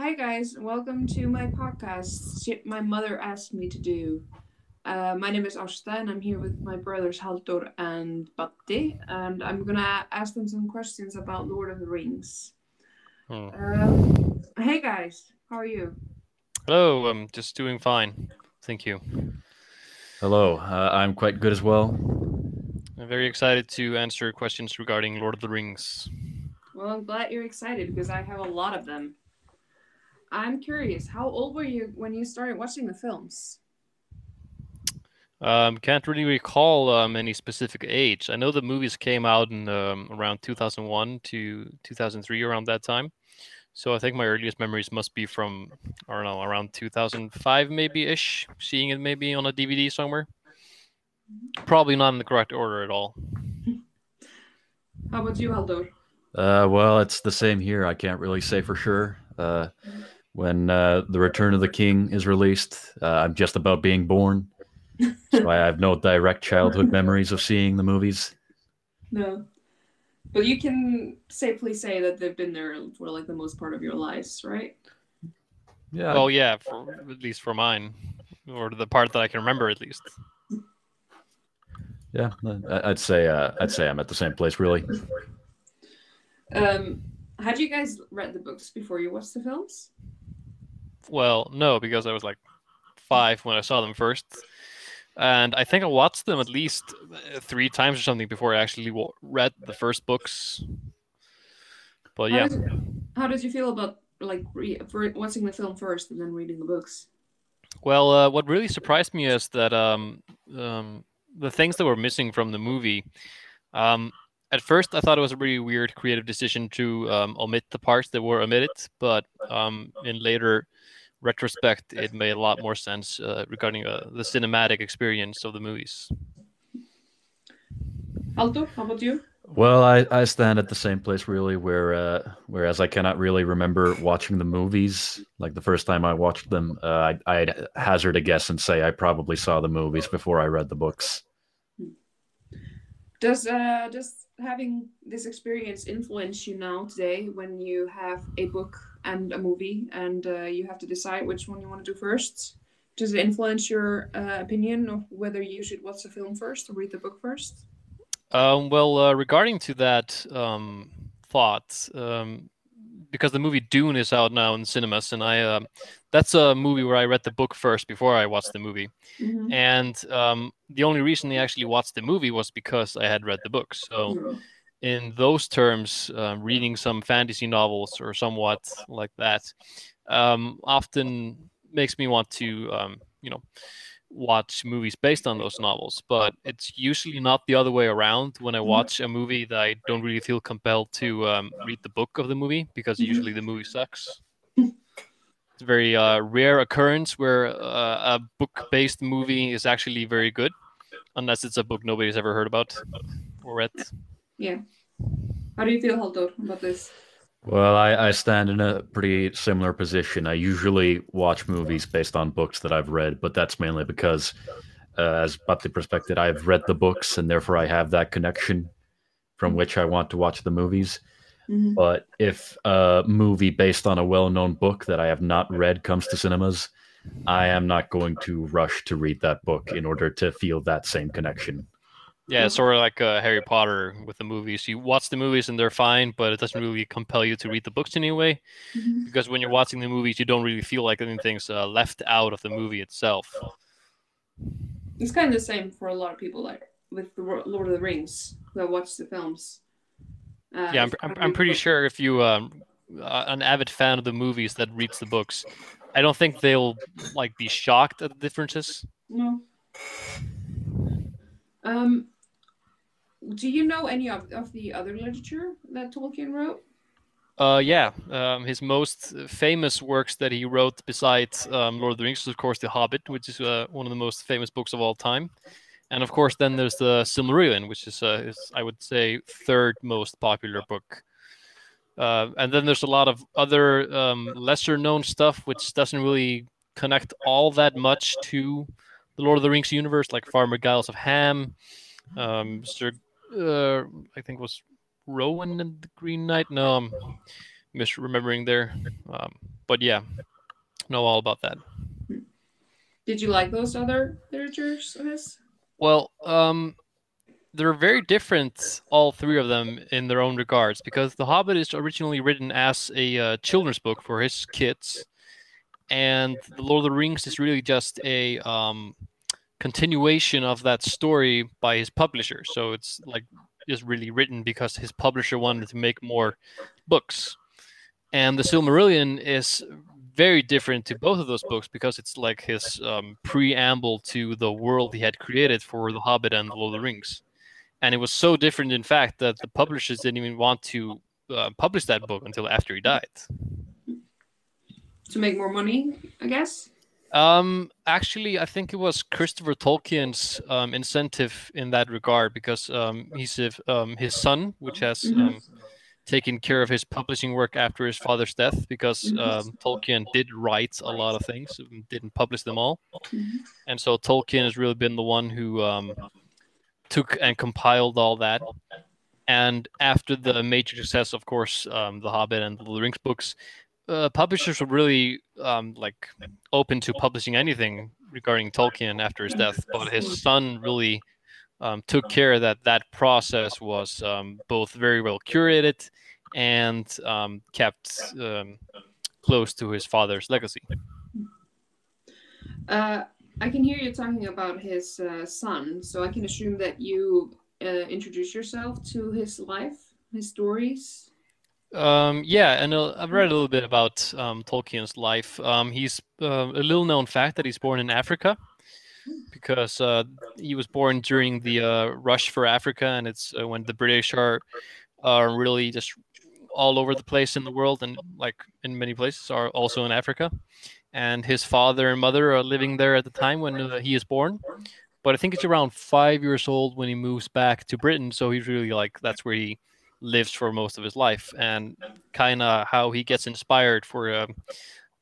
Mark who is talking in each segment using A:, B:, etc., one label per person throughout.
A: Hi guys, welcome to my podcast. Shit my mother asked me to do. Uh, my name is Asta, and I'm here with my brothers Haldur and Batti, and I'm gonna ask them some questions about Lord of the Rings.
B: Hmm.
A: Um, hey guys, how are you?
B: Hello, I'm just doing fine. Thank you.
C: Hello, uh, I'm quite good as well.
B: I'm very excited to answer questions regarding Lord of the Rings.
A: Well, I'm glad you're excited because I have a lot of them. I'm curious, how old were you when you started watching the films?
B: Um, can't really recall um, any specific age. I know the movies came out in um, around 2001 to 2003, around that time. So I think my earliest memories must be from, I don't know, around 2005 maybe ish, seeing it maybe on a DVD somewhere. Probably not in the correct order at all.
A: How about you, Haldur?
C: Uh, well, it's the same here. I can't really say for sure. Uh, when uh, the Return of the King is released, uh, I'm just about being born, so I have no direct childhood memories of seeing the movies.
A: No. But you can safely say that they've been there for like the most part of your lives, right?
C: Yeah,
B: Well, yeah, for, at least for mine, or the part that I can remember at least.
C: yeah. I- I'd say uh, I'd say I'm at the same place, really.
A: Um, had you guys read the books before you watched the films?
B: Well, no, because I was like five when I saw them first, and I think I watched them at least uh, three times or something before I actually read the first books. But
A: How
B: yeah,
A: did, how did you feel about like watching the film first and then reading the books?
B: well, uh, what really surprised me is that um, um, the things that were missing from the movie. Um, at first, I thought it was a really weird creative decision to um, omit the parts that were omitted, but um, in later retrospect, it made a lot more sense uh, regarding uh, the cinematic experience of the movies.
A: Haldur, how about you?
C: Well, I, I stand at the same place really, where uh, whereas I cannot really remember watching the movies like the first time I watched them. Uh, I, I'd hazard a guess and say I probably saw the movies before I read the books.
A: Does uh does having this experience influence you now today when you have a book and a movie and uh, you have to decide which one you want to do first? Does it influence your uh, opinion of whether you should watch the film first or read the book first?
B: Um, well, uh, regarding to that um, thought, um, because the movie Dune is out now in cinemas, and I um that's a movie where I read the book first before I watched the movie,
A: Mhm.
B: and um, the only reason I actually watched the movie was because I had read the book. So, in those terms, um, reading some fantasy novels or somewhat like that um, often makes me want to, um, you know, watch movies based on those novels. But it's usually not the other way around when I watch a movie that I don't really feel compelled to um, read the book of the movie because
A: Mhm.
B: usually the movie sucks. It's a very uh, rare occurrence where uh, a book-based movie is actually very good, unless it's a book nobody's ever heard about or read.
A: Yeah. How do you feel, Haldur, about this?
C: Well, I, I stand in a pretty similar position. I usually watch movies based on books that I've read, but that's mainly because, uh, as Batti perspective, I've read the books and therefore I have that connection from which I want to watch the movies.
A: Mhm.
C: But if a movie based on a well known book that I have not read comes to cinemas, I am not going to rush to read that book in order to feel that same connection.
B: Yeah, it's sort of like uh, Harry Potter with the movies. You watch the movies and they're fine, but it doesn't really compel you to read the books anyway.
A: Mhm.
B: Because when you're watching the movies, you don't really feel like anything's uh, left out of the movie itself.
A: It's kind of the same for a lot of people, like with the Lord of the Rings, that watch the films. Uh,
B: Yeah, I'm, I'm, I'm pretty sure if you um, uh, an avid fan of the movies that reads the books, I don't think they'll like be shocked at the differences.
A: No. Um, do you know any of, of the other literature that Tolkien wrote?
B: Uh, yeah, um, his most famous works that he wrote besides um, Lord of the Rings is, of course, The Hobbit, which is uh, one of the most famous books of all time. And of course, then there's the Silmarillion, which is, uh, is I would say, third most popular book. Uh, and then there's a lot of other um, lesser known stuff which doesn't really connect all that much to the Lord of the Rings universe, like Farmer Giles of Ham, um, uh, I think was Rowan and the Green Knight. No, I'm misremembering there. Um, but yeah, know all about that.
A: Did you like those other literatures of his?
B: Well, um, they're very different, all three of them, in their own regards, because The Hobbit is originally written as a uh, children's book for his kids, and The Lord of the Rings is really just a um, continuation of that story by his publisher. So it's like just really written because his publisher wanted to make more books. And The Silmarillion is very different to both of those books because it's like his um, preamble to the world he had created for The Hobbit and The Lord of the Rings. And it was so different in fact that the publishers didn't even want to uh, publish that book until after he died.
A: To make more money i guess?
B: Um actually i think it was christopher tolkien's um, incentive in that regard because um, he's um, his son which has mm-hmm. um, taken care of his publishing work after his father's death because mm-hmm. um, tolkien did write a lot of things didn't publish them all mm-hmm. and so tolkien has really been the one who um, took and compiled all that. And after the major success, of course, um, The Hobbit and the Lord Rings books, uh, publishers were really um, like open to publishing anything regarding Tolkien after his death. But his son really um, took care that that process was um, both very well curated and um, kept um, close to his father's legacy.
A: Uh, I can hear you talking about his uh, son, so I can assume that you uh, introduce yourself to his life, his stories.
B: Um, yeah, and uh, I've read a little bit about um, Tolkien's life. Um, he's uh, a little known fact that he's born in Africa because uh, he was born during the uh, rush for Africa, and it's when the British are are really just all over the place in the world, and like in many places are also in Africa and his father and mother are living there at the time when uh, he is born. But I think it's around five years old when he moves back to Britain. So he's really like that's where he lives for most of his life, and kind of how he gets inspired for.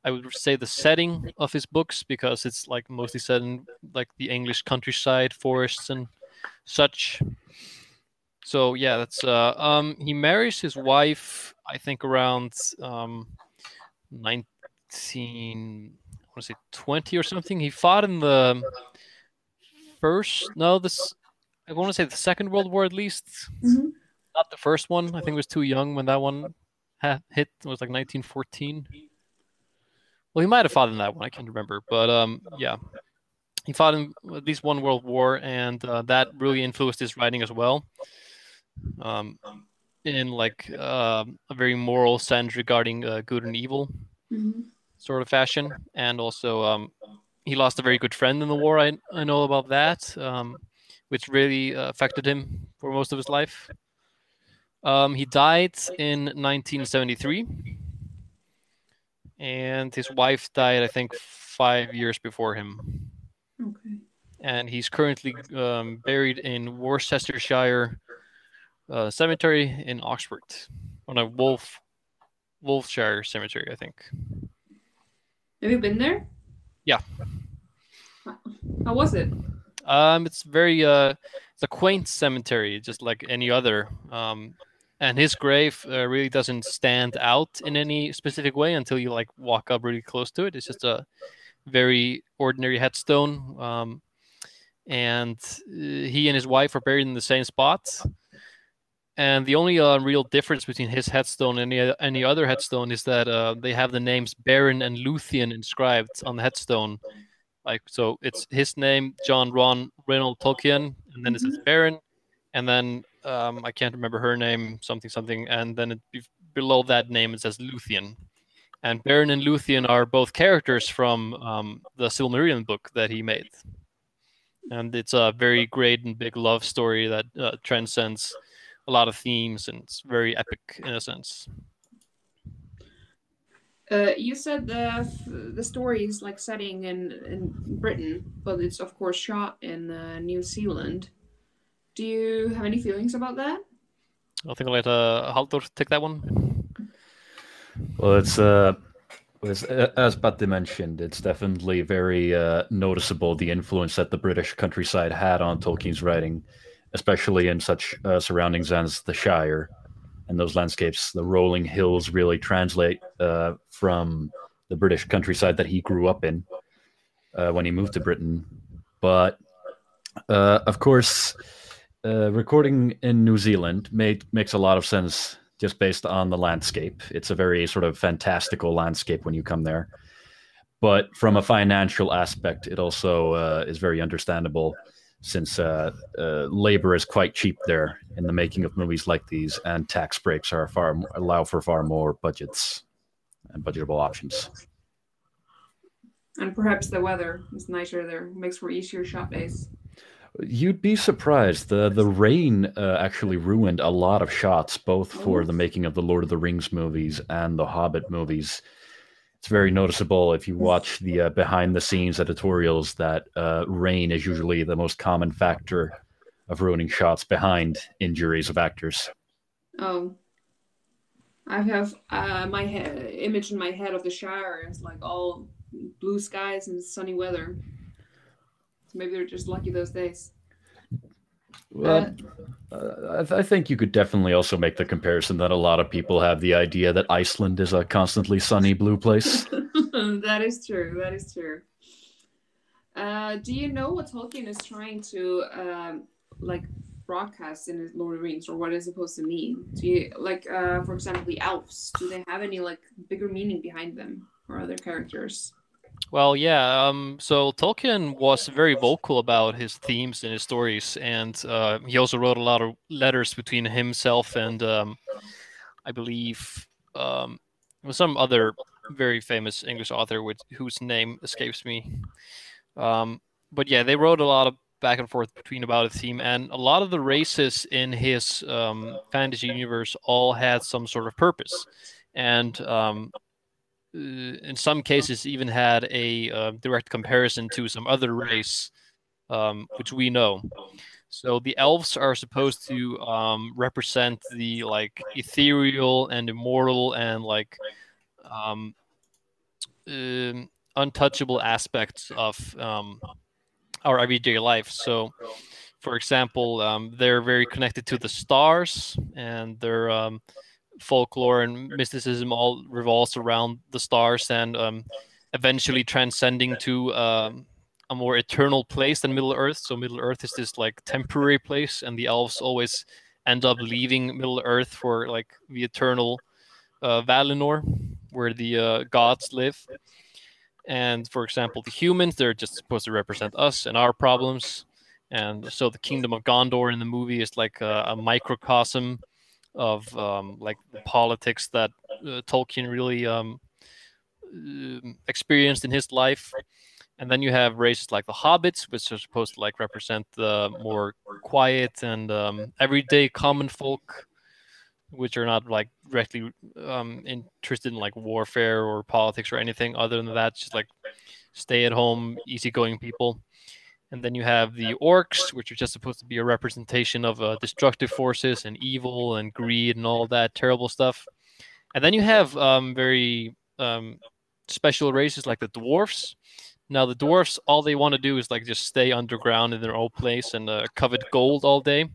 B: I would say the setting of his books because it's like mostly set in like the English countryside, forests and such. So yeah, that's uh um he marries his wife I think around um 19 19 I want to say 20 or something. He fought in the first no this I want to say the second World War at least. Mm-hmm. Not the first one. I think it was too young when that one ha- hit. It was like 1914. Well, he might have fought in that one. I can't remember, but um, yeah, he fought in at least one World War, and uh, that really influenced his writing as well. Um, in like uh, a very moral sense regarding uh, good and evil. Mm-hmm sort of fashion, and also um, he lost a very good friend in the war. I I know about that, um, which really uh, affected him for most of his life. Um, he died in 1973, and his wife died, I think, five years before him. Okay. And he's currently um, buried in Worcestershire uh, Cemetery in Oxford, on a Wolf Wolfshire Cemetery, I think.
A: Have you been there?
B: Yeah.
A: How was it?
B: Um, it's very uh, it's a quaint cemetery, just like any other. Um, and his grave uh, really doesn't stand out in any specific way until you like walk up really close to it. It's just a very ordinary headstone. Um, and uh, he and his wife are buried in the same spot. And the only uh, real difference between his headstone and any, any other headstone is that uh, they have the names Beren and Luthien inscribed on the headstone. Like so, it's his name, John Ronald Reuel Tolkien, and then it says mm-hmm. And then um, I can't remember her name, something something, and then it, below that name it says Luthien. And Beren and Luthien are both characters from um, the Silmarillion book that he made, and it's a very great and big love story that uh, transcends a lot of themes and it's very epic in a sense.
A: Uh, you said the the story is like setting in in Britain, but it's of course shot in uh, New Zealand. Do you have any feelings about that?
B: I think I'll let uh, Halldor take that one.
C: Well, it's uh, as, as Patti mentioned, it's definitely very uh, noticeable the influence that the British countryside had on Tolkien's writing especially in such uh, surroundings as the Shire. and those landscapes, the rolling hills, really translate uh, from the British countryside that he grew up in uh, when he moved to Britain. But uh, of course, uh, recording in New Zealand made, makes a lot of sense just based on the landscape. It's a very sort of fantastical landscape when you come there. But from a financial aspect, it also uh, is very understandable since uh, uh, labor is quite cheap there in the making of movies like these, and tax breaks are far allow for far more budgets and budgetable options.
A: And perhaps the weather is nicer there, makes for easier shot days.
C: You'd be surprised. the The rain uh, actually ruined a lot of shots, both for the making of the Lord of the Rings movies and the Hobbit movies. It's very noticeable if you watch the uh, behind the scenes editorials that uh, rain is usually the most common factor of ruining shots behind injuries of actors.
A: Oh, I have uh, my he- image in my head of the Shire is like all blue skies and sunny weather. So maybe they're just lucky those days.
C: Well, uh, I, th- I, think you could definitely also make the comparison that a lot of people have the idea that Iceland is a constantly sunny blue place.
A: that is true. That is true. Uh, do you know what Tolkien is trying to um, like broadcast in his Lord of the Rings, or what it's supposed to mean? Do you like, uh, for example, the elves? Do they have any like bigger meaning behind them, or other characters?
B: Well, yeah. Um, so Tolkien was very vocal about his themes and his stories, and uh, he also wrote a lot of letters between himself and um, I believe um, some other very famous English author with whose name escapes me. Um, but yeah, they wrote a lot of back and forth between about a theme, and a lot of the races in his um, fantasy universe all had some sort of purpose, and um, in some cases even had a uh, direct comparison to some other race um, which we know. So the elves are supposed to um, represent the like ethereal and immortal and like um, uh, untouchable aspects of um, our everyday life. So for example um, they're very connected to the stars and they're um, folklore and mysticism all revolves around the stars and um, eventually transcending to um, a more eternal place than Middle Earth. So Middle Earth is this like temporary place, and the elves always end up leaving Middle Earth for like the eternal uh, Valinor, where the uh, gods live. And for example, the humans, they're just supposed to represent us and our problems. And so the kingdom of Gondor in the movie is like a, a microcosm of um, like politics that uh, Tolkien really um, uh, experienced in his life. And then you have races like the hobbits, which are supposed to like represent the more quiet and um, everyday common folk, which are not like directly um, interested in like warfare or politics or anything other than that, just like stay at home, easygoing people. And then you have the orcs, which are just supposed to be a representation of uh, destructive forces and evil and greed and all that terrible stuff. And then you have um, very um, special races like the dwarfs. Now the dwarfs, all they want to do is like just stay underground in their old place and uh, covet gold all day.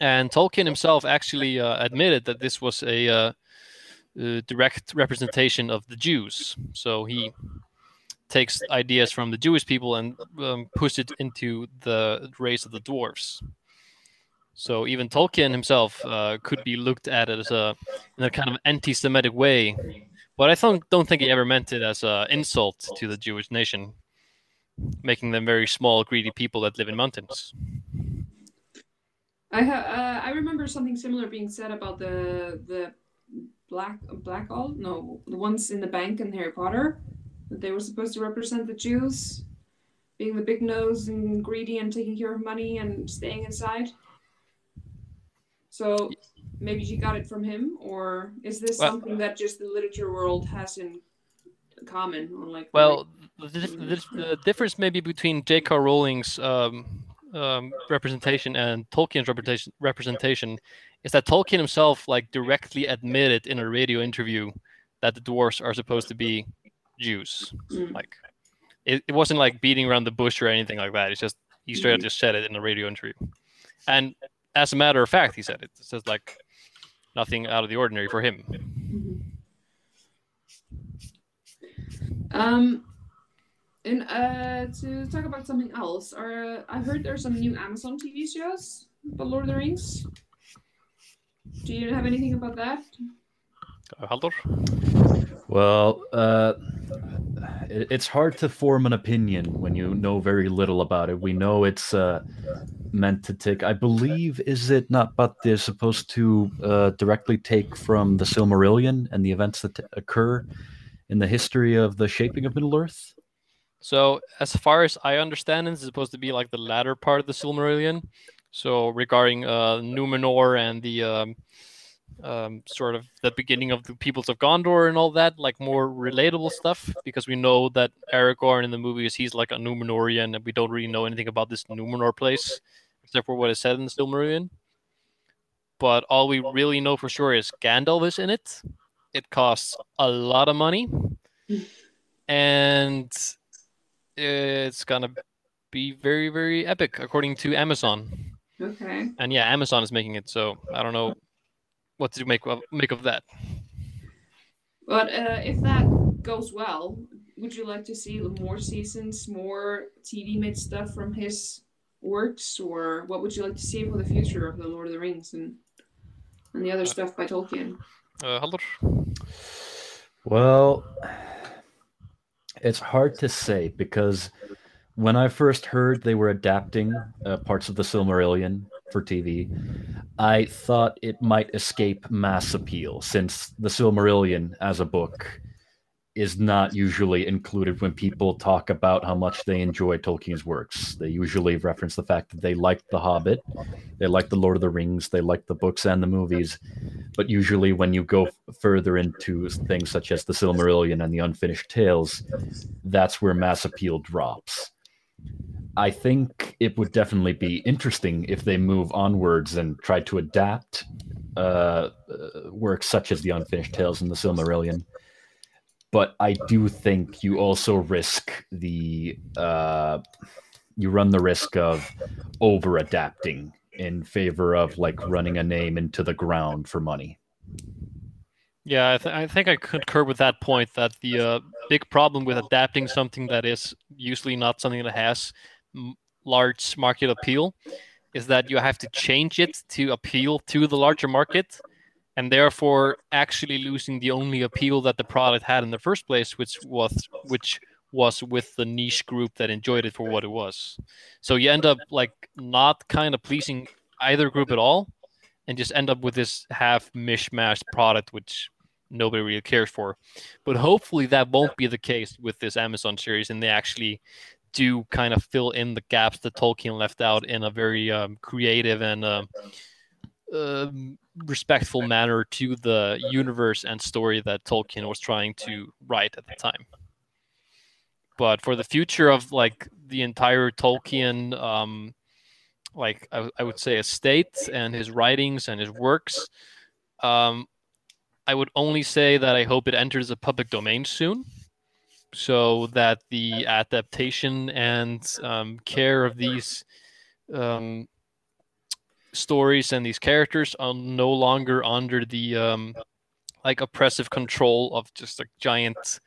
B: And Tolkien himself actually uh, admitted that this was a uh, uh, direct representation of the Jews. So he takes ideas from the Jewish people and um, it into the race of the dwarves. So even Tolkien himself uh, could be looked at as a in a kind of anti-Semitic way, but I don't don't think he ever meant it as an insult to the Jewish nation, making them very small, greedy people that live in mountains.
A: I ha- uh, I remember something similar being said about the the black black all no the ones in the bank in Harry Potter they were supposed to represent the Jews, being the big nose and greedy and taking care of money and staying inside. So maybe she got it from him, or is this well, something that just the literature world has in common? Or like,
B: well, the, the, the difference maybe between J.K. Rowling's um, um, representation and Tolkien's representation, representation is that Tolkien himself like directly admitted in a radio interview that the dwarfs are supposed to be Jews. Mm. Like it, it wasn't like beating around the bush or anything like that. It's just he straight up mm. just said it in a radio interview. And as a matter of fact, he said it. It says like nothing out of the ordinary for him.
A: Um, and uh, to talk about something else, are uh, I heard there's some new Amazon TV shows about Lord of the Rings. Do you have anything about that?
B: Uh, Halldór?
C: Well, uh, it, it's hard to form an opinion when you know very little about it. We know it's uh, meant to take, I believe, is it not, but they're supposed to uh, directly take from the Silmarillion and the events that occur in the history of the shaping of Middle Earth?
B: So, as far as I understand, it's supposed to be like the latter part of the Silmarillion. So, regarding uh, Numenor and the um, um, sort of the beginning of the peoples of Gondor and all that, like more relatable stuff, because we know that Aragorn in the movies he's like a Numenorian, and we don't really know anything about this Numenor place except for what is said in the Silmarillion. But all we really know for sure is Gandalf is in it. It costs a lot of money, and it's gonna be very, very epic, according to Amazon.
A: Okay.
B: And yeah, Amazon is making it, so I don't know what to make of make of that.
A: But uh, if that goes well, would you like to see more seasons, more TV made stuff from his works, or what would you like to see for the future of the Lord of the Rings and and the other stuff by Tolkien?
B: Uh, Halldór?
C: Well, it's hard to say because when I first heard they were adapting uh, parts of the Silmarillion for TV, I thought it might escape mass appeal since the Silmarillion as a book is not usually included when people talk about how much they enjoy Tolkien's works. They usually reference the fact that they like The Hobbit, they like The Lord of the Rings, they like the books and the movies. But usually, when you go further into things such as The Silmarillion and the Unfinished Tales, that's where mass appeal drops. I think it would definitely be interesting if they move onwards and try to adapt uh, uh, works such as the Unfinished Tales and the Silmarillion but I do think you also risk the uh, you run the risk of over adapting in favor of like running a name into the ground for money.
B: Yeah, I, th- I think I concur with that point. That the uh, big problem with adapting something that is usually not something that has large market appeal is that you have to change it to appeal to the larger market and therefore actually losing the only appeal that the product had in the first place, which was which was with the niche group that enjoyed it for what it was. So you end up like not kind of pleasing either group at all, and just end up with this half mishmash product which nobody really cares for. But hopefully that won't be the case with this Amazon series, and they actually do kind of fill in the gaps that Tolkien left out in a very um, creative and uh, respectful manner to the universe and story that Tolkien was trying to write at the time. But for the future of like the entire Tolkien, um, like I, I would say, estate and his writings and his works, um, I would only say that I hope it enters the public domain soon, so that the adaptation and um, care of these um, stories and these characters are no longer under the um, like oppressive control of just like giant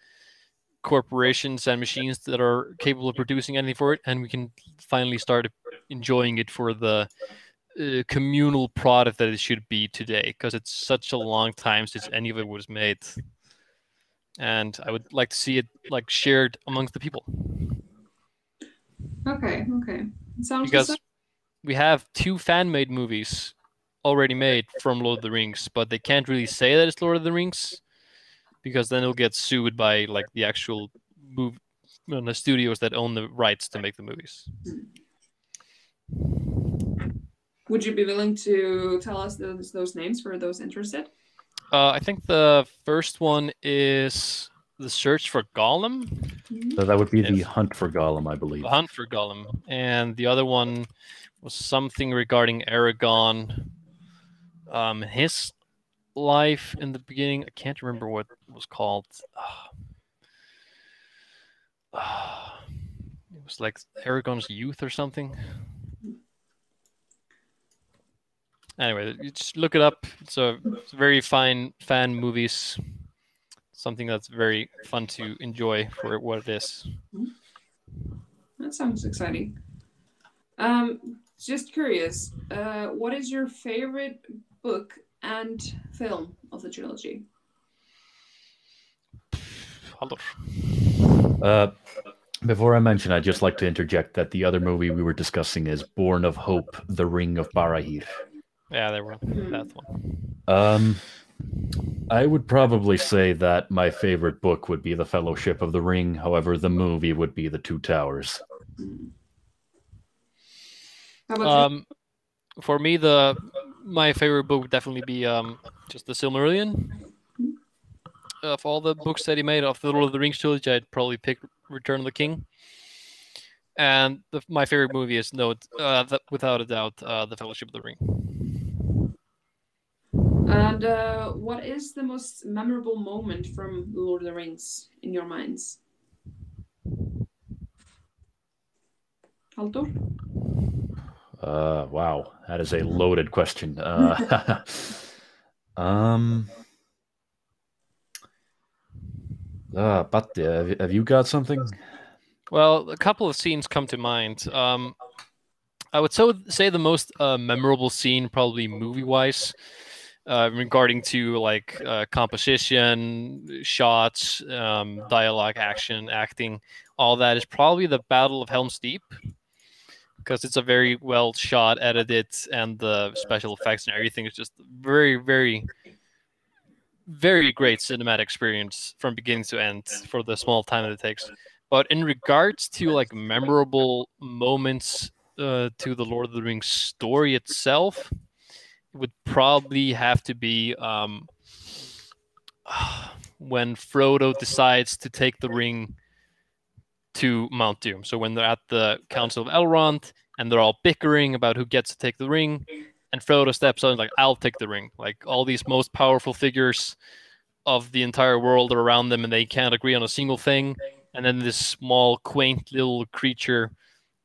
B: corporations and machines that are capable of producing anything for it, and we can finally start enjoying it for the uh, communal product that it should be today, because it's such a long time since any of it was made, and I would like to see it like shared amongst the people.
A: Okay, okay, sounds
B: because we have two fan made movies already made from Lord of the Rings, but they can't really say that it's Lord of the Rings because then it'll get sued by like the actual move the studios that own the rights to make the movies.
A: Would you be willing to tell us those those names for those interested?
B: Uh, I think the first one is the search for Gollum.
C: So that would be the hunt for Gollum, I believe.
B: The hunt for Gollum, and the other one was something regarding Aragorn. Um, his life in the beginning. I can't remember what it was called. Uh, it was like Aragorn's youth or something. Anyway, you just look it up. It's a, it's a very fine fan movies. Something that's very fun to enjoy for what it is.
A: That sounds exciting. Um, just curious, uh, what is your favorite book and film of the trilogy?
C: Uh, before I mention, I'd just like to interject that the other movie we were discussing is Born of Hope: The Ring of Barahir.
B: Yeah, there were that one.
C: Um, I would probably say that my favorite book would be The Fellowship of the Ring. However, the movie would be The Two Towers.
A: How about you?
B: Um, for me, the my favorite book would definitely be um just the Silmarillion. Of all the books that he made of the Lord of the Rings trilogy, I'd probably pick Return of the King. And the, my favorite movie is no, uh, th- without a doubt, uh, The Fellowship of the Ring.
A: And uh, what is the most memorable moment from Lord of the Rings in your minds? Halldór?
C: Uh, wow, that is a loaded question. Uh, um, uh, but have, have you got something?
B: Well, a couple of scenes come to mind. Um, I would so say the most uh, memorable scene, probably movie-wise, uh, regarding to like uh, composition, shots, um, dialogue, action, acting, all that is probably the Battle of Helm's Deep, because it's a very well shot, edited, and the special effects and everything is just very, very, very great cinematic experience from beginning to end for the small time that it takes. But in regards to like memorable moments uh, to the Lord of the Rings story itself, it would probably have to be um, when Frodo decides to take the ring to Mount Doom. So when they're at the Council of Elrond and they're all bickering about who gets to take the ring, and Frodo steps on like, "I'll take the ring." Like all these most powerful figures of the entire world are around them, and they can't agree on a single thing. And then this small, quaint little creature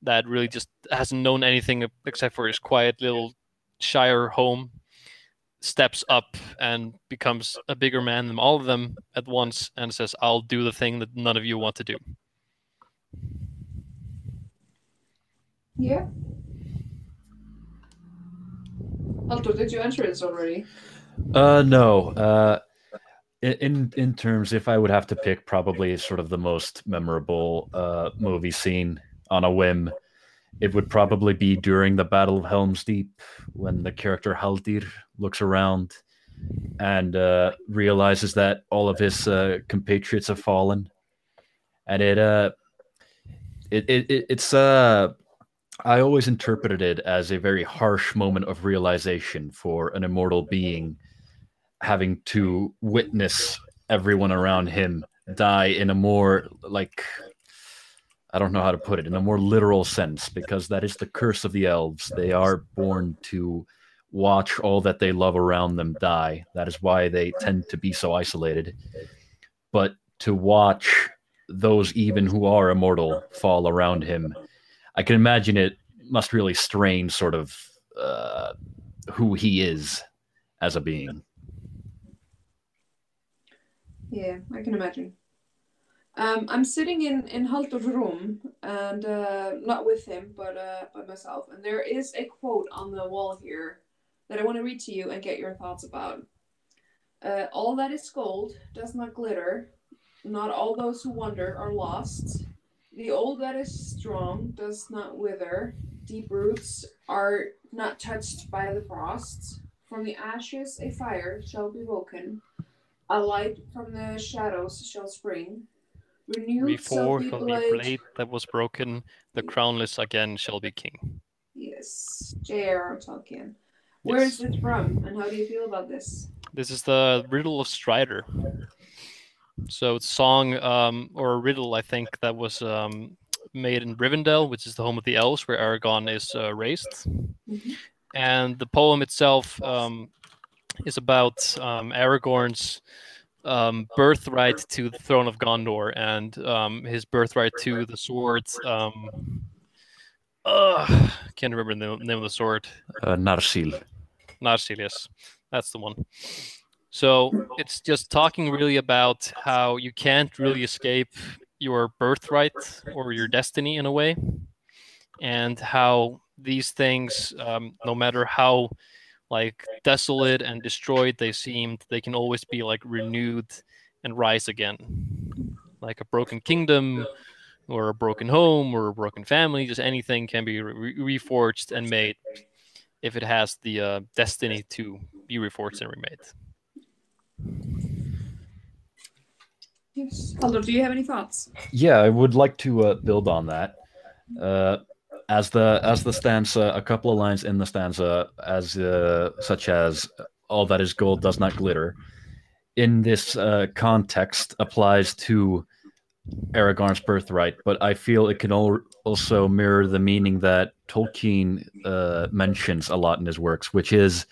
B: that really just hasn't known anything except for his quiet little Shire home steps up and becomes a bigger man than all of them at once and says, I'll do the thing that none of you want to do.
A: Yeah. Halldór, did you answer this already?
C: Uh, no. Uh, in in terms, if I would have to pick, probably sort of the most memorable uh movie scene on a whim, it would probably be during the Battle of Helm's Deep when the character Haldir looks around and uh, realizes that all of his uh, compatriots have fallen, and it uh, it, it, it it's uh. I always interpreted it as a very harsh moment of realization for an immortal being having to witness everyone around him die in a more like I don't know how to put it in a more literal sense because that is the curse of the elves. They are born to watch all that they love around them die. That is why they tend to be so isolated. But to watch those even who are immortal fall around him, I can imagine it must really strain sort of uh, who he is as a being.
A: Yeah, I can imagine. Um, I'm sitting in in Haldor's room and uh, not with him, but uh, by myself. And there is a quote on the wall here that I want to read to you and get your thoughts about. Uh, all that is gold does not glitter. Not all those who wander are lost. The old that is strong does not wither. Deep roots are not touched by the frost. From the ashes a fire shall be woken. A light from the shadows shall spring. Renewed
B: Before
A: be
B: shall the
A: blade.
B: blade that was broken, the crownless again shall be king.
A: Yes, J.R.R. Tolkien. Where is
B: Yes.
A: it from, and how do you feel about this?
B: This is the riddle of Strider. So it's a song um, or a riddle, I think, that was um, made in Rivendell, which is the home of the elves, where Aragorn is uh, raised.
A: Mhm.
B: And the poem itself um, is about um, Aragorn's um, birthright to the throne of Gondor and um, his birthright to the swords. Um, uh, can't remember the name of the sword.
C: Uh, Narsil.
B: not Narcilius. That's the one. So it's just talking really about how you can't really escape your birthright or your destiny in a way, and how these things, um, no matter how like desolate and destroyed they seemed, they can always be like renewed and rise again. Like a broken kingdom or a broken home or a broken family, just anything can be re- reforged and made if it has the uh, destiny to be reforged and remade.
A: Yes. Halldor, do you have any thoughts?
C: Yeah, I would like to uh, build on that. Uh, as the as the stanza, a couple of lines in the stanza, as uh, such as "All that is gold does not glitter," in this uh, context applies to Aragorn's birthright, but I feel it can also mirror the meaning that Tolkien uh, mentions a lot in his works, which is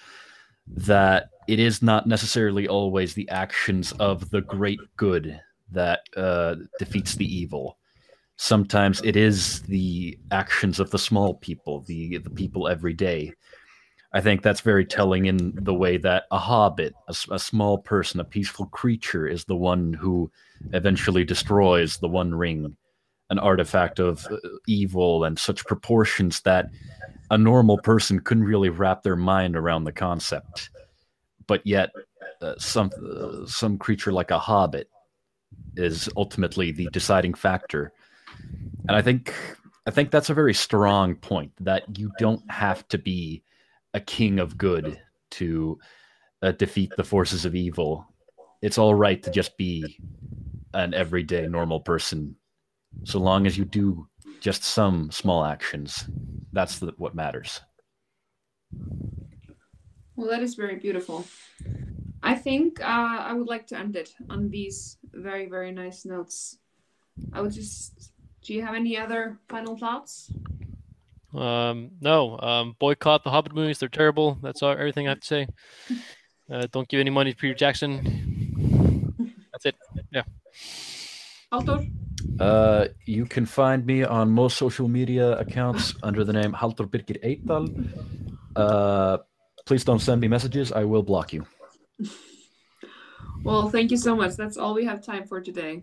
C: that it is not necessarily always the actions of the great good that uh, defeats the evil. Sometimes it is the actions of the small people, the the people every day. I think that's very telling in the way that a hobbit, a, a small person, a peaceful creature, is the one who eventually destroys the One Ring, an artifact of uh, evil and such proportions that a normal person couldn't really wrap their mind around the concept. But yet, uh, some uh, some creature like a hobbit is ultimately the deciding factor. And I think I think that's a very strong point that you don't have to be a king of good to uh, defeat the forces of evil. It's all right to just be an everyday normal person, so long as you do just some small actions. That's the, what matters.
A: Well, that is very beautiful. I think uh, I would like to end it on these very, very nice notes. I would just. Do you have any other final thoughts?
B: Um, no. Um, boycott the Hobbit movies. They're terrible. That's all, everything I have to say. Uh, don't give any money to Peter Jackson. That's it. Yeah.
A: Halldor?
C: Uh, you can find me on most social media accounts under the name Halldor Birgir Eital. Uh, please don't send me messages. I will block you.
A: Well, thank you so much. That's all we have time for today.